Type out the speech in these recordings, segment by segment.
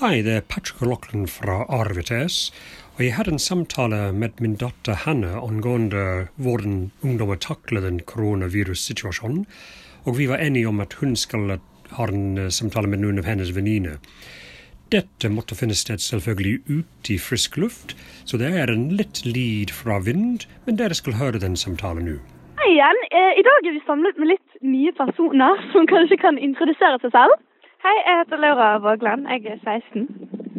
Hei, det er Patrick O'Loughlin fra RVTS. Og jeg hadde en samtale med min datter Hanne angående hvordan ungdommer takler den koronavirussituasjonen. Og vi var enige om at hun skal ha en eh, samtale med noen av hennes venninner. Dette måtte finne sted selvfølgelig ute i frisk luft, så det er en litt lyd fra vind, men dere skal høre den samtalen nå. Hei igjen. Eh, I dag er vi samlet med litt nye personer som kanskje kan introdusere seg selv. Hei, jeg heter Laura Vågland. Jeg er 16.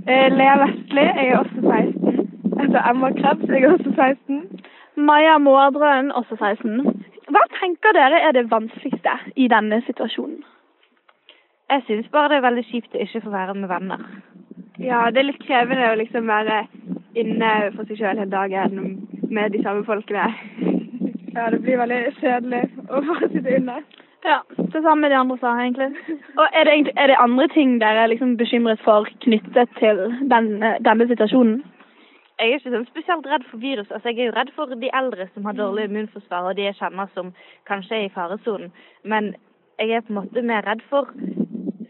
Eh, Lea Vestli, jeg er også 16. Jeg heter Emma Krebs, jeg er også 16. Maja Mårdrøen, også 16. Hva tenker dere er det vanskeligste i denne situasjonen? Jeg synes bare det er veldig kjipt å ikke få være med venner. Ja, det er litt krevende å liksom være inne for seg sjøl hele dagen med de samme folkene. Ja, det blir veldig kjedelig å bare sitte inne. Ja, det samme de andre sa, egentlig. Og er det, egentlig, er det andre ting dere er liksom bekymret for knyttet til denne, denne situasjonen? Jeg er ikke sånn spesielt redd for virus. Altså, jeg er jo redd for de eldre som har dårlig immunforsvar, og de jeg kjenner som kanskje er i faresonen. Men jeg er på en måte mer redd for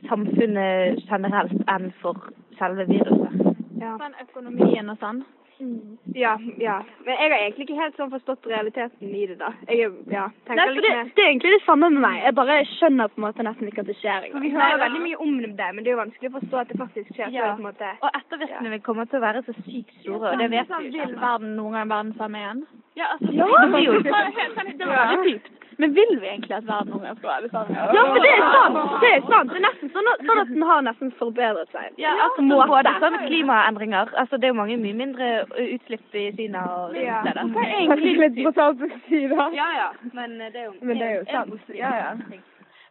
samfunnet generelt enn for selve viruset. Ja. Men økonomien og sånn? Mm. Ja, ja. Men jeg har egentlig ikke helt sånn forstått realiteten i det, da. Jeg ja, tenker Nei, litt det, det, er egentlig det samme med meg. Jeg bare skjønner på en måte nesten ikke at det skjer. engang. vi hører veldig mye om det, men det er jo vanskelig å forstå at det faktisk skjer. Ja. på en måte. Og ettervirkningene vil komme til å være så sykt store, og det vet vi jo. Vil verden noen gang være den samme igjen? Ja, altså, ja. Det blir jo det var veldig dypt. Men vil vi egentlig at verden gang skal være det? Ja, for det er sant! Det er sant. Det er nesten sånn at, sånn at den har nesten forbedret seg. Ja, altså ja, både sånn klimaendringer. Altså det er jo mange mye mindre utslipp i Kina og ja. steder. Det er egentlig litt brutalt å si, da. Ja ja, men det er jo, men det er jo sant. Ja, ja.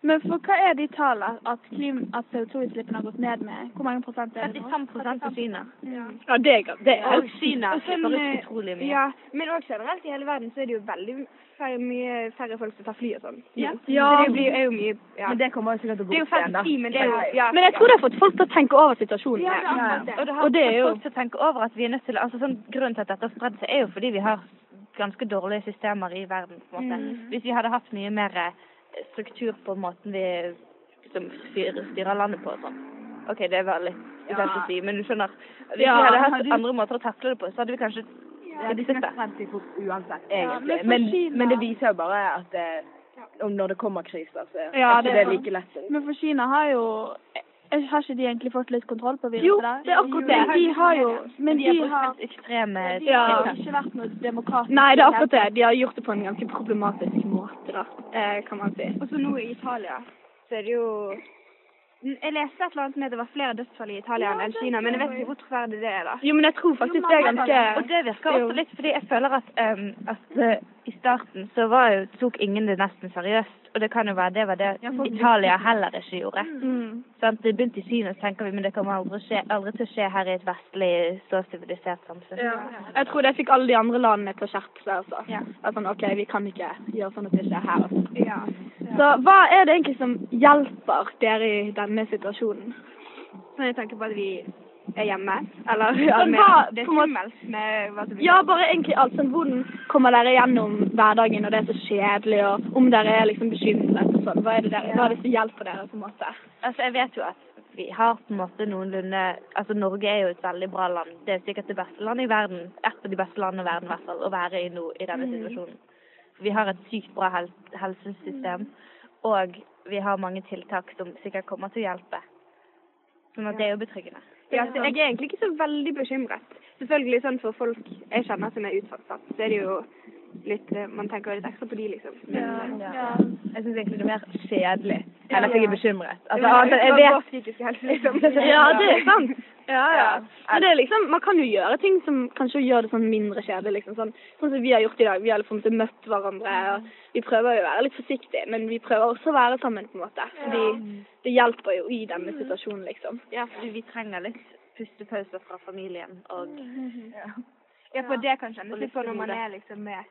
Men for hva er de tallene at, at CO2-utslippene har gått ned med? Hvor mange prosent er det nå? 35 på Kina. Ja, ja det, er, det er Og Kina slipper ut utrolig mye. Ja, men òg generelt i hele verden så er det jo veldig færre, mye færre folk som tar fly og sånn. Ja. ja. Det blir, er jo mye ja. Men det kommer jo sikkert til å gå opp igjen, da. Men, det er jo, ja. men jeg tror det har fått folk til å tenke over situasjonen. Ja, ja. Og det har og det fått folk til å tenke over at vi er nødt til altså sånn, Grunnen til at dette har spredd seg, er jo fordi vi har ganske dårlige systemer i verden. på en måte. Mm. Hvis vi hadde hatt mye mer eh, struktur på måten vi som styrer, styrer landet på og sånn. OK, det var litt ukult å si, men du skjønner. Hvis vi hadde hatt andre måter å takle det på, så hadde vi kanskje ja, det er uansett, egentlig. Ja, men, men, det viser jo bare at det, når det kommer kriser, så er ja, det, det like lett. Men for Kina har jo har ikke de egentlig fått litt kontroll på viruset? Jo, det er akkurat det. De har jo Men de, de har ekstreme ja, Det har ikke vært noe demokratisk. Nei, det er akkurat det. De har gjort det på en ganske problematisk måte, da, eh, kan man si. Og så nå i Italia så er det jo jeg leste et eller annet med at det var flere dødsfall i Italia enn Kina, men jeg vet ikke hvor troverdig det er. da. Jo, men jeg tror faktisk det er ganske Og det virker også litt fordi jeg føler at, um, at uh, i starten så var jo, tok ingen det nesten seriøst. Og det kan jo være det var det Italia heller ikke gjorde. Mm. Sånn, det begynte i Kina, så tenker vi, men det kommer aldri, skje, aldri til å skje her i et vestlig, så sivilisert samfunn. Ja. Jeg tror det fikk alle de andre landene til å skjerpe seg. Altså. Ja. At sånn, OK, vi kan ikke gjøre sånn at det skjer her. Altså. Ja. Så hva er det egentlig som hjelper dere i denne situasjonen? Så jeg tenker på at vi er hjemme. Eller ja, hva, det er skummelt med hva som Ja, bare egentlig alt. Sånn, hvordan kommer dere gjennom hverdagen når det er så kjedelig, og om dere er liksom bekymret og sånn. Hva er det dere, hva er det som hjelper dere, på en måte? Altså, jeg vet jo at vi har på en måte noenlunde Altså, Norge er jo et veldig bra land. Det er sikkert det beste landet i verden. Et av de beste landene i verden, i hvert fall, å være i nå i denne mm. situasjonen. Vi har et sykt bra hel helsesystem, og vi har mange tiltak som sikkert kommer til å hjelpe. Sånn at det er jo betryggende. Ja, så jeg er egentlig ikke så veldig bekymret. Selvfølgelig sånn for folk jeg kjenner som er utsatt, så er det jo litt eh, Man tenker litt ekstra på de, liksom. Men, ja, ja. ja. Jeg syns egentlig det er mer kjedelig enn at jeg er bekymret. Altså, altså, jeg vet liksom. Ja, det er sant. Ja, ja. Men det er liksom, man kan jo gjøre ting som kanskje gjør det sånn mindre kjedelig. liksom sånn, sånn som vi har gjort i dag. Vi har liksom møtt hverandre. og Vi prøver jo å være litt forsiktige, men vi prøver også å være sammen, på en måte. Fordi det hjelper jo i denne situasjonen, liksom. Ja, fordi vi trenger litt pustepauser fra familien og ja. ja, for det kan kjennes litt sånn når man er liksom med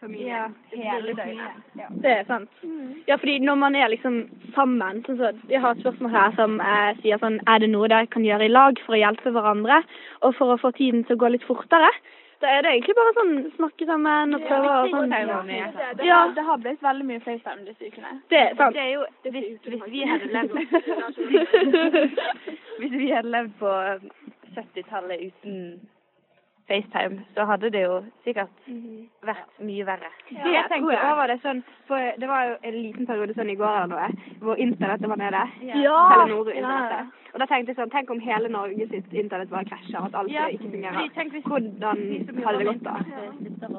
familien ja, hele døgnet. Ja. Det er sant. Mm. Ja, fordi når man er liksom sammen sånn så Jeg har et spørsmål her som eh, sier sånn Er det noe dere kan gjøre i lag for å hjelpe hverandre, og for å få tiden til å gå litt fortere? Da er det egentlig bare sånn snakke sammen og prøve og sånn Det, Ja. det har blitt veldig mye FaceTime disse ukene. Det er sant. Det er jo hvis, hvis vi hadde levd Hvis vi hadde levd på 70-tallet uten FaceTime, så hadde det jo sikkert vært mye verre. Det jeg tenkte over det sånn, for det var jo en liten periode sånn i går eller noe, hvor internettet var nede. Ja. Telenor-internettet. Og da tenkte jeg sånn, tenk om hele Norge sitt internett bare krasjer, at alt Ja, ikke fungerer. Hvordan hadde det gått da? Ja.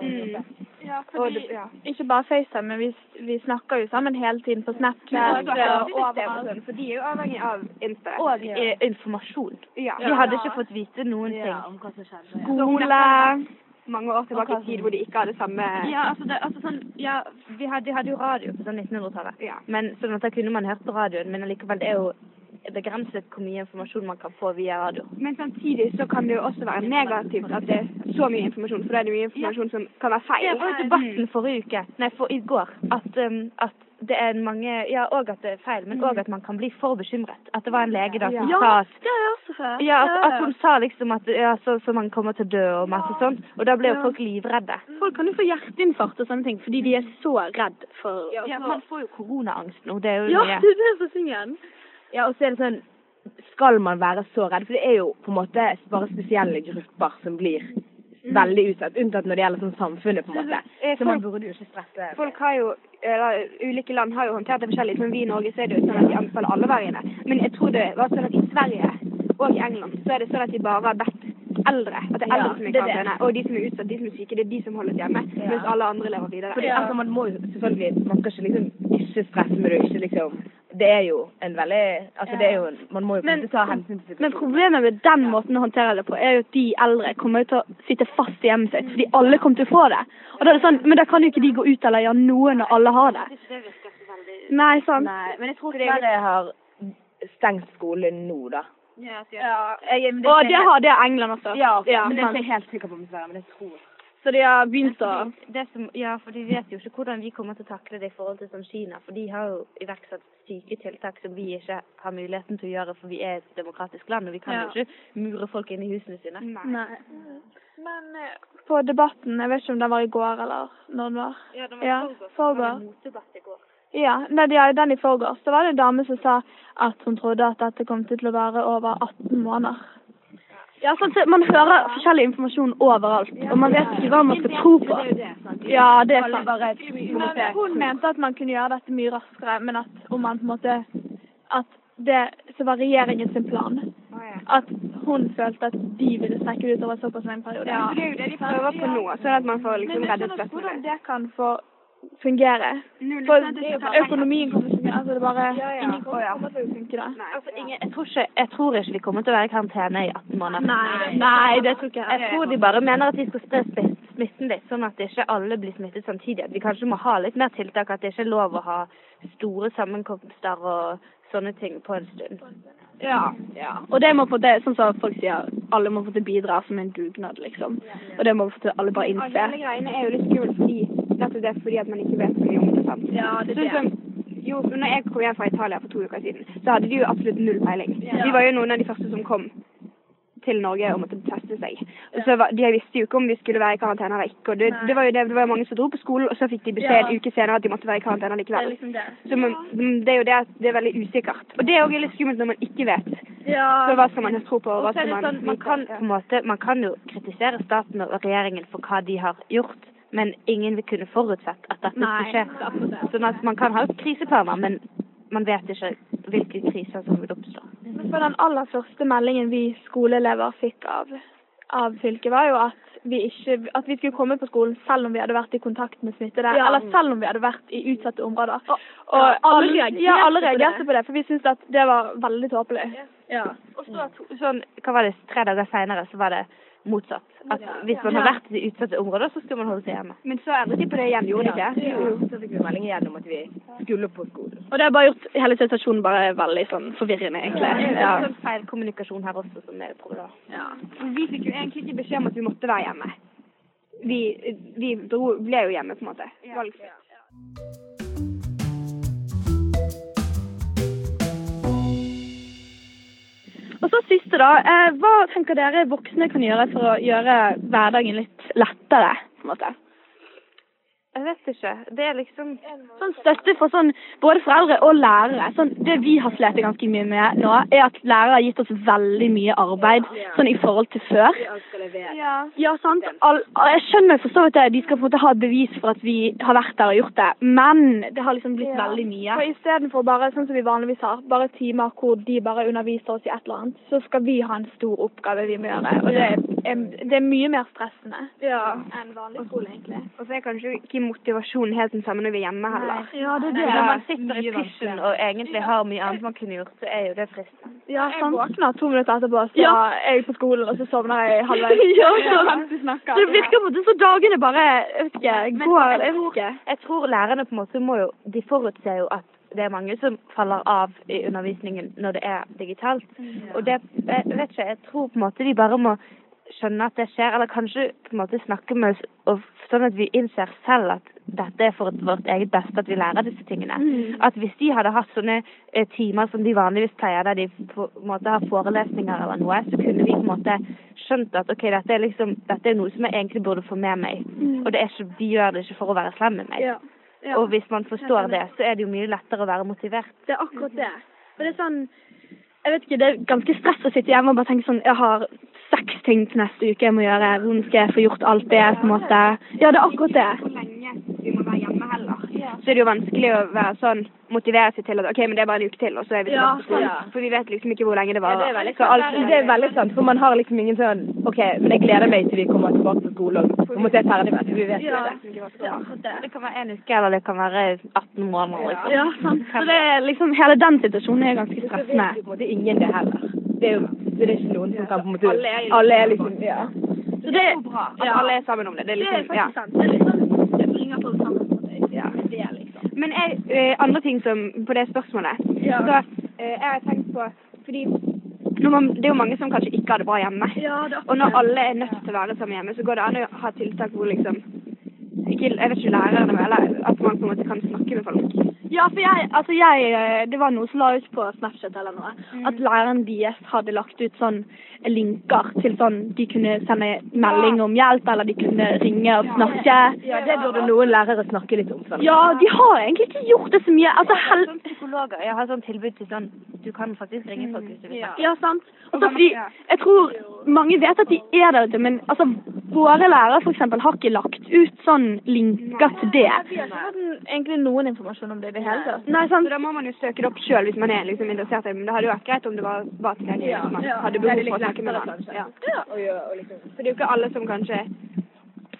Mm. Ja, fordi- det, ja. Ikke bare FaceTime, men vi, vi snakker jo sammen hele tiden på Snapchat og. Sånn, for de er jo avhengig av Insta. Og ja. informasjon. ja. Vi hadde ikke fått vite noen ting. Om hva som skjedde. skole mange år tilbake i tid hvor de ikke hadde samme Ja, altså, det, altså sånn, ja, vi hadde, de hadde jo radio på sånn 1900-tallet. Ja. Men sånn at da kunne man hørt på radioen, men allikevel, det er jo begrenset hvor mye informasjon man kan få via radio. Men samtidig så kan det jo også være negativt at det er så mye informasjon, for da er det mye informasjon som kan være feil. Det var jo debatten forrige uke, nei, for i går, at, um, at det er mange, ja, og at det er feil, men òg at man kan bli for bekymret. At det var en lege da som Ja, sa at det har jeg også hørt. ja, at, at hun sa liksom at ja, så, så man kommer til å dø og masse sånt, og da ble jo folk livredde. Folk kan jo få hjerteinfarkt og sånne ting fordi de er så redd for Ja, man får jo koronaangst nå, det er jo Ja, mye. det er det som er tingen. Ja, og så er det sånn Skal man være så redd? For det er jo på en måte bare spesielle grupper som blir veldig utsatt. Unntatt når det gjelder sånn samfunnet, på en måte. Så man burde jo ikke stresse. Folk har jo, eller Ulike land har jo håndtert det forskjellig. Men vi i Norge så er det jo sånn at de anbefaler alle veiene. Men jeg tror det var sånn at i Sverige og i England så er det sånn at de bare har bedt eldre. At det er eldre som er i karantene. Og de som er utsatt, de som er syke, det er de som holdes hjemme. Mens alle andre lever videre. Fordi, altså, man må jo selvfølgelig Man skal ikke liksom ikke stresse med det, ikke liksom Det er jo en veldig Altså, det er jo Man må jo Men- ta hensyn til situasjonen. Men problemet med den måten å håndtere det på, er jo at de eldre kommer til å sitte fast i hjemmet sitt, fordi alle kommer til å få det. Og da er det sånn, Men da kan jo ikke de gå ut eller gjøre noe når alle har det. Nei, sant. Nei, men jeg tror Sverige har stengt skolen nå, da. Ja. Jeg, men Og det har det England også. Ja, men det er ikke jeg helt sikker på men jeg tror Så de har begynt å Det som, ja, for de vet jo ikke hvordan vi kommer til å takle det i forhold til som Kina. For de har jo iverksatt syke tiltak som vi ikke har muligheten til å gjøre, for vi er et demokratisk land, og vi kan Ja. jo ikke mure folk inn i husene sine. Nei. Men eh, på debatten, jeg vet ikke om den var i går eller når den var. Ja, det Ja, forgår. motdebatt i går. Ja, nei, de den i forgårs. Så var det en dame som sa at hun trodde at dette kom til å vare over 18 måneder. Ja, sånn, så man hører forskjellig informasjon overalt, og man vet ikke hva man skal tro på. Ja, det er sant. Men hun mente at man kunne gjøre dette mye raskere, men at om man på en måte At det så var regjeringen sin plan. At hun følte at de ville strekke det utover såpass en periode. Ja, det er jo det de prøver på nå, sånn at man får liksom reddet dette. hvordan det kan få fungere. For økonomien kommer til å fungere. Altså det bare Ingen kommer til å funke da. Altså, Inge, jeg, tror ikke, jeg tror ikke vi kommer til å være i karantene i 18 måneder. Nei, nei, det tror ikke Jeg tror de bare mener at de skal spre smitten litt, sånn at ikke alle blir smittet samtidig. At vi kanskje må ha litt mer tiltak, at det ikke er lov å ha store sammenkomster og sånne ting på en stund. Ja, ja. Og det må få til, sånn som folk sier, alle må få til bidra som en dugnad, liksom. Og det må få til alle bare innse. Alle greiene er jo litt skummelt fordi nettopp det er fordi at man ikke vet så mye om det. sant? Ja, det er Sånn som, jo, når jeg kom hjem fra Italia for to uker siden, så hadde de jo absolutt null peiling. De var jo noen av de første som kom til Norge og måtte teste seg. Så var, De visste jo ikke om de skulle være i karantene eller ikke. og det, det var jo det, det var mange som dro på skolen, og så fikk de beskjed en uke senere at de måtte være i karantene likevel. liksom det. Så man, det er jo det at det er veldig usikkert. Og det er òg litt skummelt når man ikke vet. Ja. Så hva skal man tro på, og hva Og er skal man sånn, man kan, på måte, man kan jo kritisere staten og regjeringen for hva de har gjort, men ingen vil kunne forutsett at dette Nei, skal skje. Sånn at man kan ha kriseplaner, men man vet ikke hvilke kriser som vil oppstå. For den aller første meldingen vi skoleelever fikk av, av fylket, var jo at vi ikke at vi skulle komme på skolen selv om vi hadde vært i kontakt med smittede, Ja. eller selv om vi hadde vært i utsatte områder. Og- Og ja, alle reagerte ja, alle på det. på det, for vi syntes at det var veldig tåpelig. Ja. Og så, sånn, hva var det, tre dager senere så var det motsatt. At hvis man har vært i utsatte områder, så skal man holde seg hjemme. Men så endret de på det igjen, gjorde de ikke? Jo, så fikk vi melding igjen om at vi skulle på skolen. Og det har bare gjort hele situasjonen bare veldig sånn forvirrende, egentlig. Det er Ja. sånn feil kommunikasjon her også som er problemet. Vi fikk jo egentlig ikke beskjed om at vi måtte være hjemme. Vi, vi dro, ble jo hjemme, på en måte. Valgfritt. Så siste, da. Eh, hva tenker dere voksne kan gjøre for å gjøre hverdagen litt lettere, på en måte. Jeg vet ikke. Det er liksom Sånn støtte for sånn, både foreldre og lærere. Sånn, det vi har slitt ganske mye med nå, er at lærere har gitt oss veldig mye arbeid sånn i forhold til før. Ja. Ja, sant. All, jeg skjønner for så vidt det. De skal på en måte ha bevis for at vi har vært der og gjort det. Men det har liksom blitt Ja. veldig mye. For istedenfor bare sånn som vi vanligvis har, bare timer hvor de bare underviser oss i et eller annet, så skal vi ha en stor oppgave vi må gjøre. Og det er, det er mye mer stressende ja. enn vanlig skole, egentlig. Og så er kanskje ikke motivasjonen helt den samme når vi er hjemme heller. Ja, det er det. Når man sitter i pysjen og egentlig har mye annet man kunne gjort, så er jo det fristende. Ja, Jeg våkner to minutter etterpå, så Ja. er jeg på skolen, og så sovner jeg halvveis. Ja, sant. mens. Det virker på en måte så dagene bare jeg vet ikke, går Jeg vet ikke. Jeg tror lærerne på en måte må jo De forutser jo at det er mange som faller av i undervisningen når det er digitalt. Og det jeg vet ikke, jeg tror på en måte de bare må skjønne at det skjer, eller kanskje på en måte snakke med oss og sånn at vi innser selv at dette er for vårt eget beste at vi lærer disse tingene. At hvis de hadde hatt sånne eh, timer som de vanligvis pleier, der de på en måte har forelesninger eller noe, så kunne vi på en måte skjønt at ok, dette er liksom, dette er noe som jeg egentlig burde få med meg. Og det er ikke, de gjør det ikke for å være slem med meg. Ja. Ja. Og hvis man forstår det, så er det jo mye lettere å være motivert. Det er akkurat det. For det er sånn Jeg vet ikke, det er ganske stress å sitte hjemme og bare tenke sånn Jeg har seks ting til neste uke jeg må gjøre. Hvordan skal jeg få gjort alt det, på en måte? Ja, det er akkurat det. Hvor lenge vi må være hjemme heller. Så er det jo vanskelig å være sånn, motivere seg til at ok, men det er bare en uke til, og så er vi Ja, tilbake på skolen. For vi vet liksom ikke hvor lenge det varer. det er veldig Det er veldig sant, for man har liksom ingen sånn OK, men jeg gleder meg til vi kommer tilbake på skole og må se er ferdig med det. Vi vet ja. det. Det det. Det kan være en uke, eller det kan være 18 måneder. Liksom. Ja, sant. Så det er liksom Hele den situasjonen er ganske stressende. Det er ingen det heller. Det er jo det er ikke noen som kan på en måte Alle er liksom, Alle er liksom Ja. Så det er bra at Ja. alle er sammen om det. Det er Det er liksom, ja. faktisk sant. Det er liksom Det bringer folk sammen. på det. Ja. Det er liksom. Men jeg, eh, andre ting som på det spørsmålet Ja. Så eh, jeg har tenkt på Fordi når man, det er jo mange som kanskje ikke har det bra hjemme. Ja, det Og når alle er nødt til å være sammen hjemme, så går det an å ha tiltak hvor liksom ikke, Jeg vet ikke lærerne, men eller at man på en måte kan snakke med folk. Ja, for jeg, altså jeg, eh, det var noe som la ut på Snapchat eller noe, at læreren deres hadde lagt ut sånn linker til sånn de kunne sende melding om hjelp, eller de kunne ringe og snakke. ja, det burde noen lærere snakke litt om. Sånn. Ja, de har egentlig ikke gjort det så mye. Altså, hel Sånn psykologer, jeg har sånn tilbud til sånn Du kan faktisk ringe folk hvis du vil snakke. ja, sant. Altså, fordi jeg tror mange vet at de er der ute, men altså, våre lærere for eksempel har ikke lagt ut sånn linker til det. Vi har ikke hatt egentlig noen informasjon om det i det tatt. Nei, Så da må man jo søke det opp sjøl hvis man er liksom interessert i det. Men det hadde jo vært greit om det var, var tilgjengelig hvis man hadde behov for å snakke med noen. Ja. Og og liksom. For det er jo ikke alle som kanskje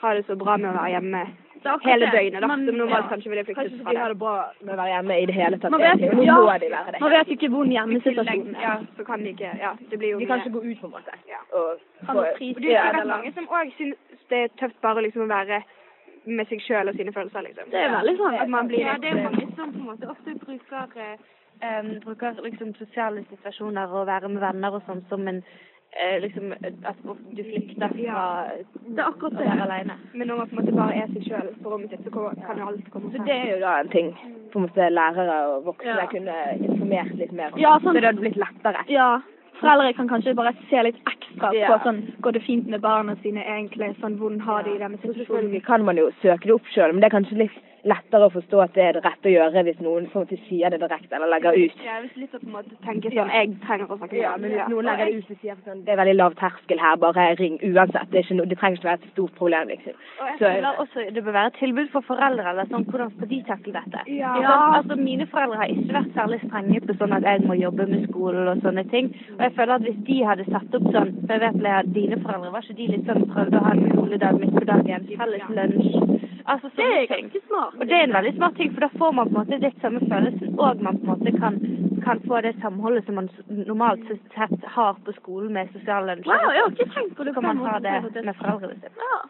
har det så bra med å være hjemme hele døgnet, da. Man- Som normalt ja. kanskje ville flyktet det. Kanskje de har det. bra med å være hjemme i det hele tatt. Man vet. Ja, de man vet ikke ikke hvordan hjemmesituasjonen er. Ja, så kan de ikke Ja, det blir jo De kan ikke gå ut, på en måte. Ja. Og vet Og det Ja, ret mange som òg syns det er tøft bare liksom å være med seg sjøl og sine følelser, liksom. Det er veldig sant. At man blir Ja, det er mange som på en måte ofte bruker, eh, bruker liksom sosiale situasjoner og være med venner og sånn som en eh, liksom at du flykter fra Det er akkurat å være alene. Men når man på en måte bare er seg sjøl på rommet sitt, så kan jo alt komme Så det er jo da en ting på en måte lærere og voksne Ja. kunne informert litt mer om. Ja, sånn- Så det hadde blitt lettere. Ja. Foreldre kan kanskje bare se litt ekstra Ja. på sånn Går det fint med barna sine egentlig? Sånn hvordan har de i denne situasjonen? selvfølgelig kan man jo søke det opp sjøl, men det er kanskje litt lettere å forstå at det er det rette å gjøre hvis noen sier det direkte eller legger ut. Ja, hvis litt å på en måte tenker sånn Jeg trenger å snakke med Ja, men hvis noen legger ut og sier sånn Det er veldig lav terskel her, bare ring uansett. Det, noe, det trenger ikke være et stort problem, liksom. Og jeg Så- føler også det bør være et tilbud for foreldre, eller sånn, hvordan skal de takle dette? Ja. Ikke? Altså, mine foreldre har ikke vært særlig strenge på sånn at jeg må jobbe med skolen og sånne ting. Og jeg føler at hvis de hadde satt opp sånn, for jeg vet Lea, dine foreldre, var ikke de litt sånn prøvde å ha en skoledag midt på dagen, felles lunsj, altså Det er sånne ganske smart. Og det er en veldig smart ting, for da får man på en måte litt samme følelsen, og man på en måte kan, kan få det samholdet som man normalt sett har på skolen med sosial lunsj. Wow, ikke tenkt på det kan man ha det med foreldrene sine. Ja.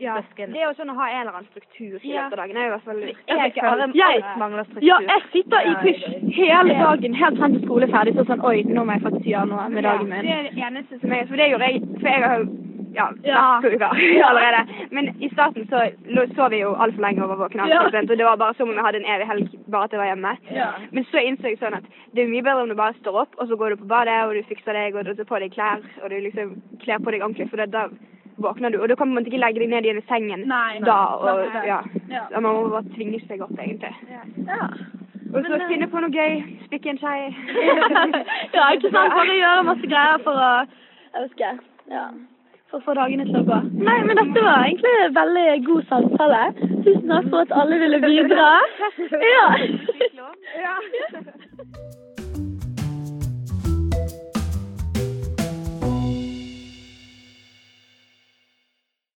Ja, det er jo sånn å ha en eller annen struktur i løpet av dagen. er jo i hvert fall Jeg jeg, mangler struktur. Ja, jeg sitter i pysj hele dagen helt frem til skole er ferdig. Så sånn Oi, nå må jeg faktisk gjøre noe med dagen min Det er det eneste som jeg For det gjorde jeg For jeg har ja, neste uke allerede. Men i starten så så vi jo altfor lenge over våken ja. og det var bare som om vi hadde en evig helg bare til jeg var hjemme. Ja. Men så innså jeg sånn at det er mye bedre om du bare står opp, og så går du på badet, og du fikser deg, og du tar på deg klær, og du liksom kler på deg ordentlig, for da våkner du, og da kan man ikke legge deg ned igjen i sengen nei, nei. da, og ja. ja. Man må bare tvinge seg opp, egentlig. Ja. Og så eh, finne på noe gøy. Spikke en skje ja, ikke sant. Bare gjøre masse greier for å Jeg husker. Ja for å få dagene til å gå. Nei, men dette var egentlig en veldig god samtale. Tusen takk for at alle ville bidra. Ja.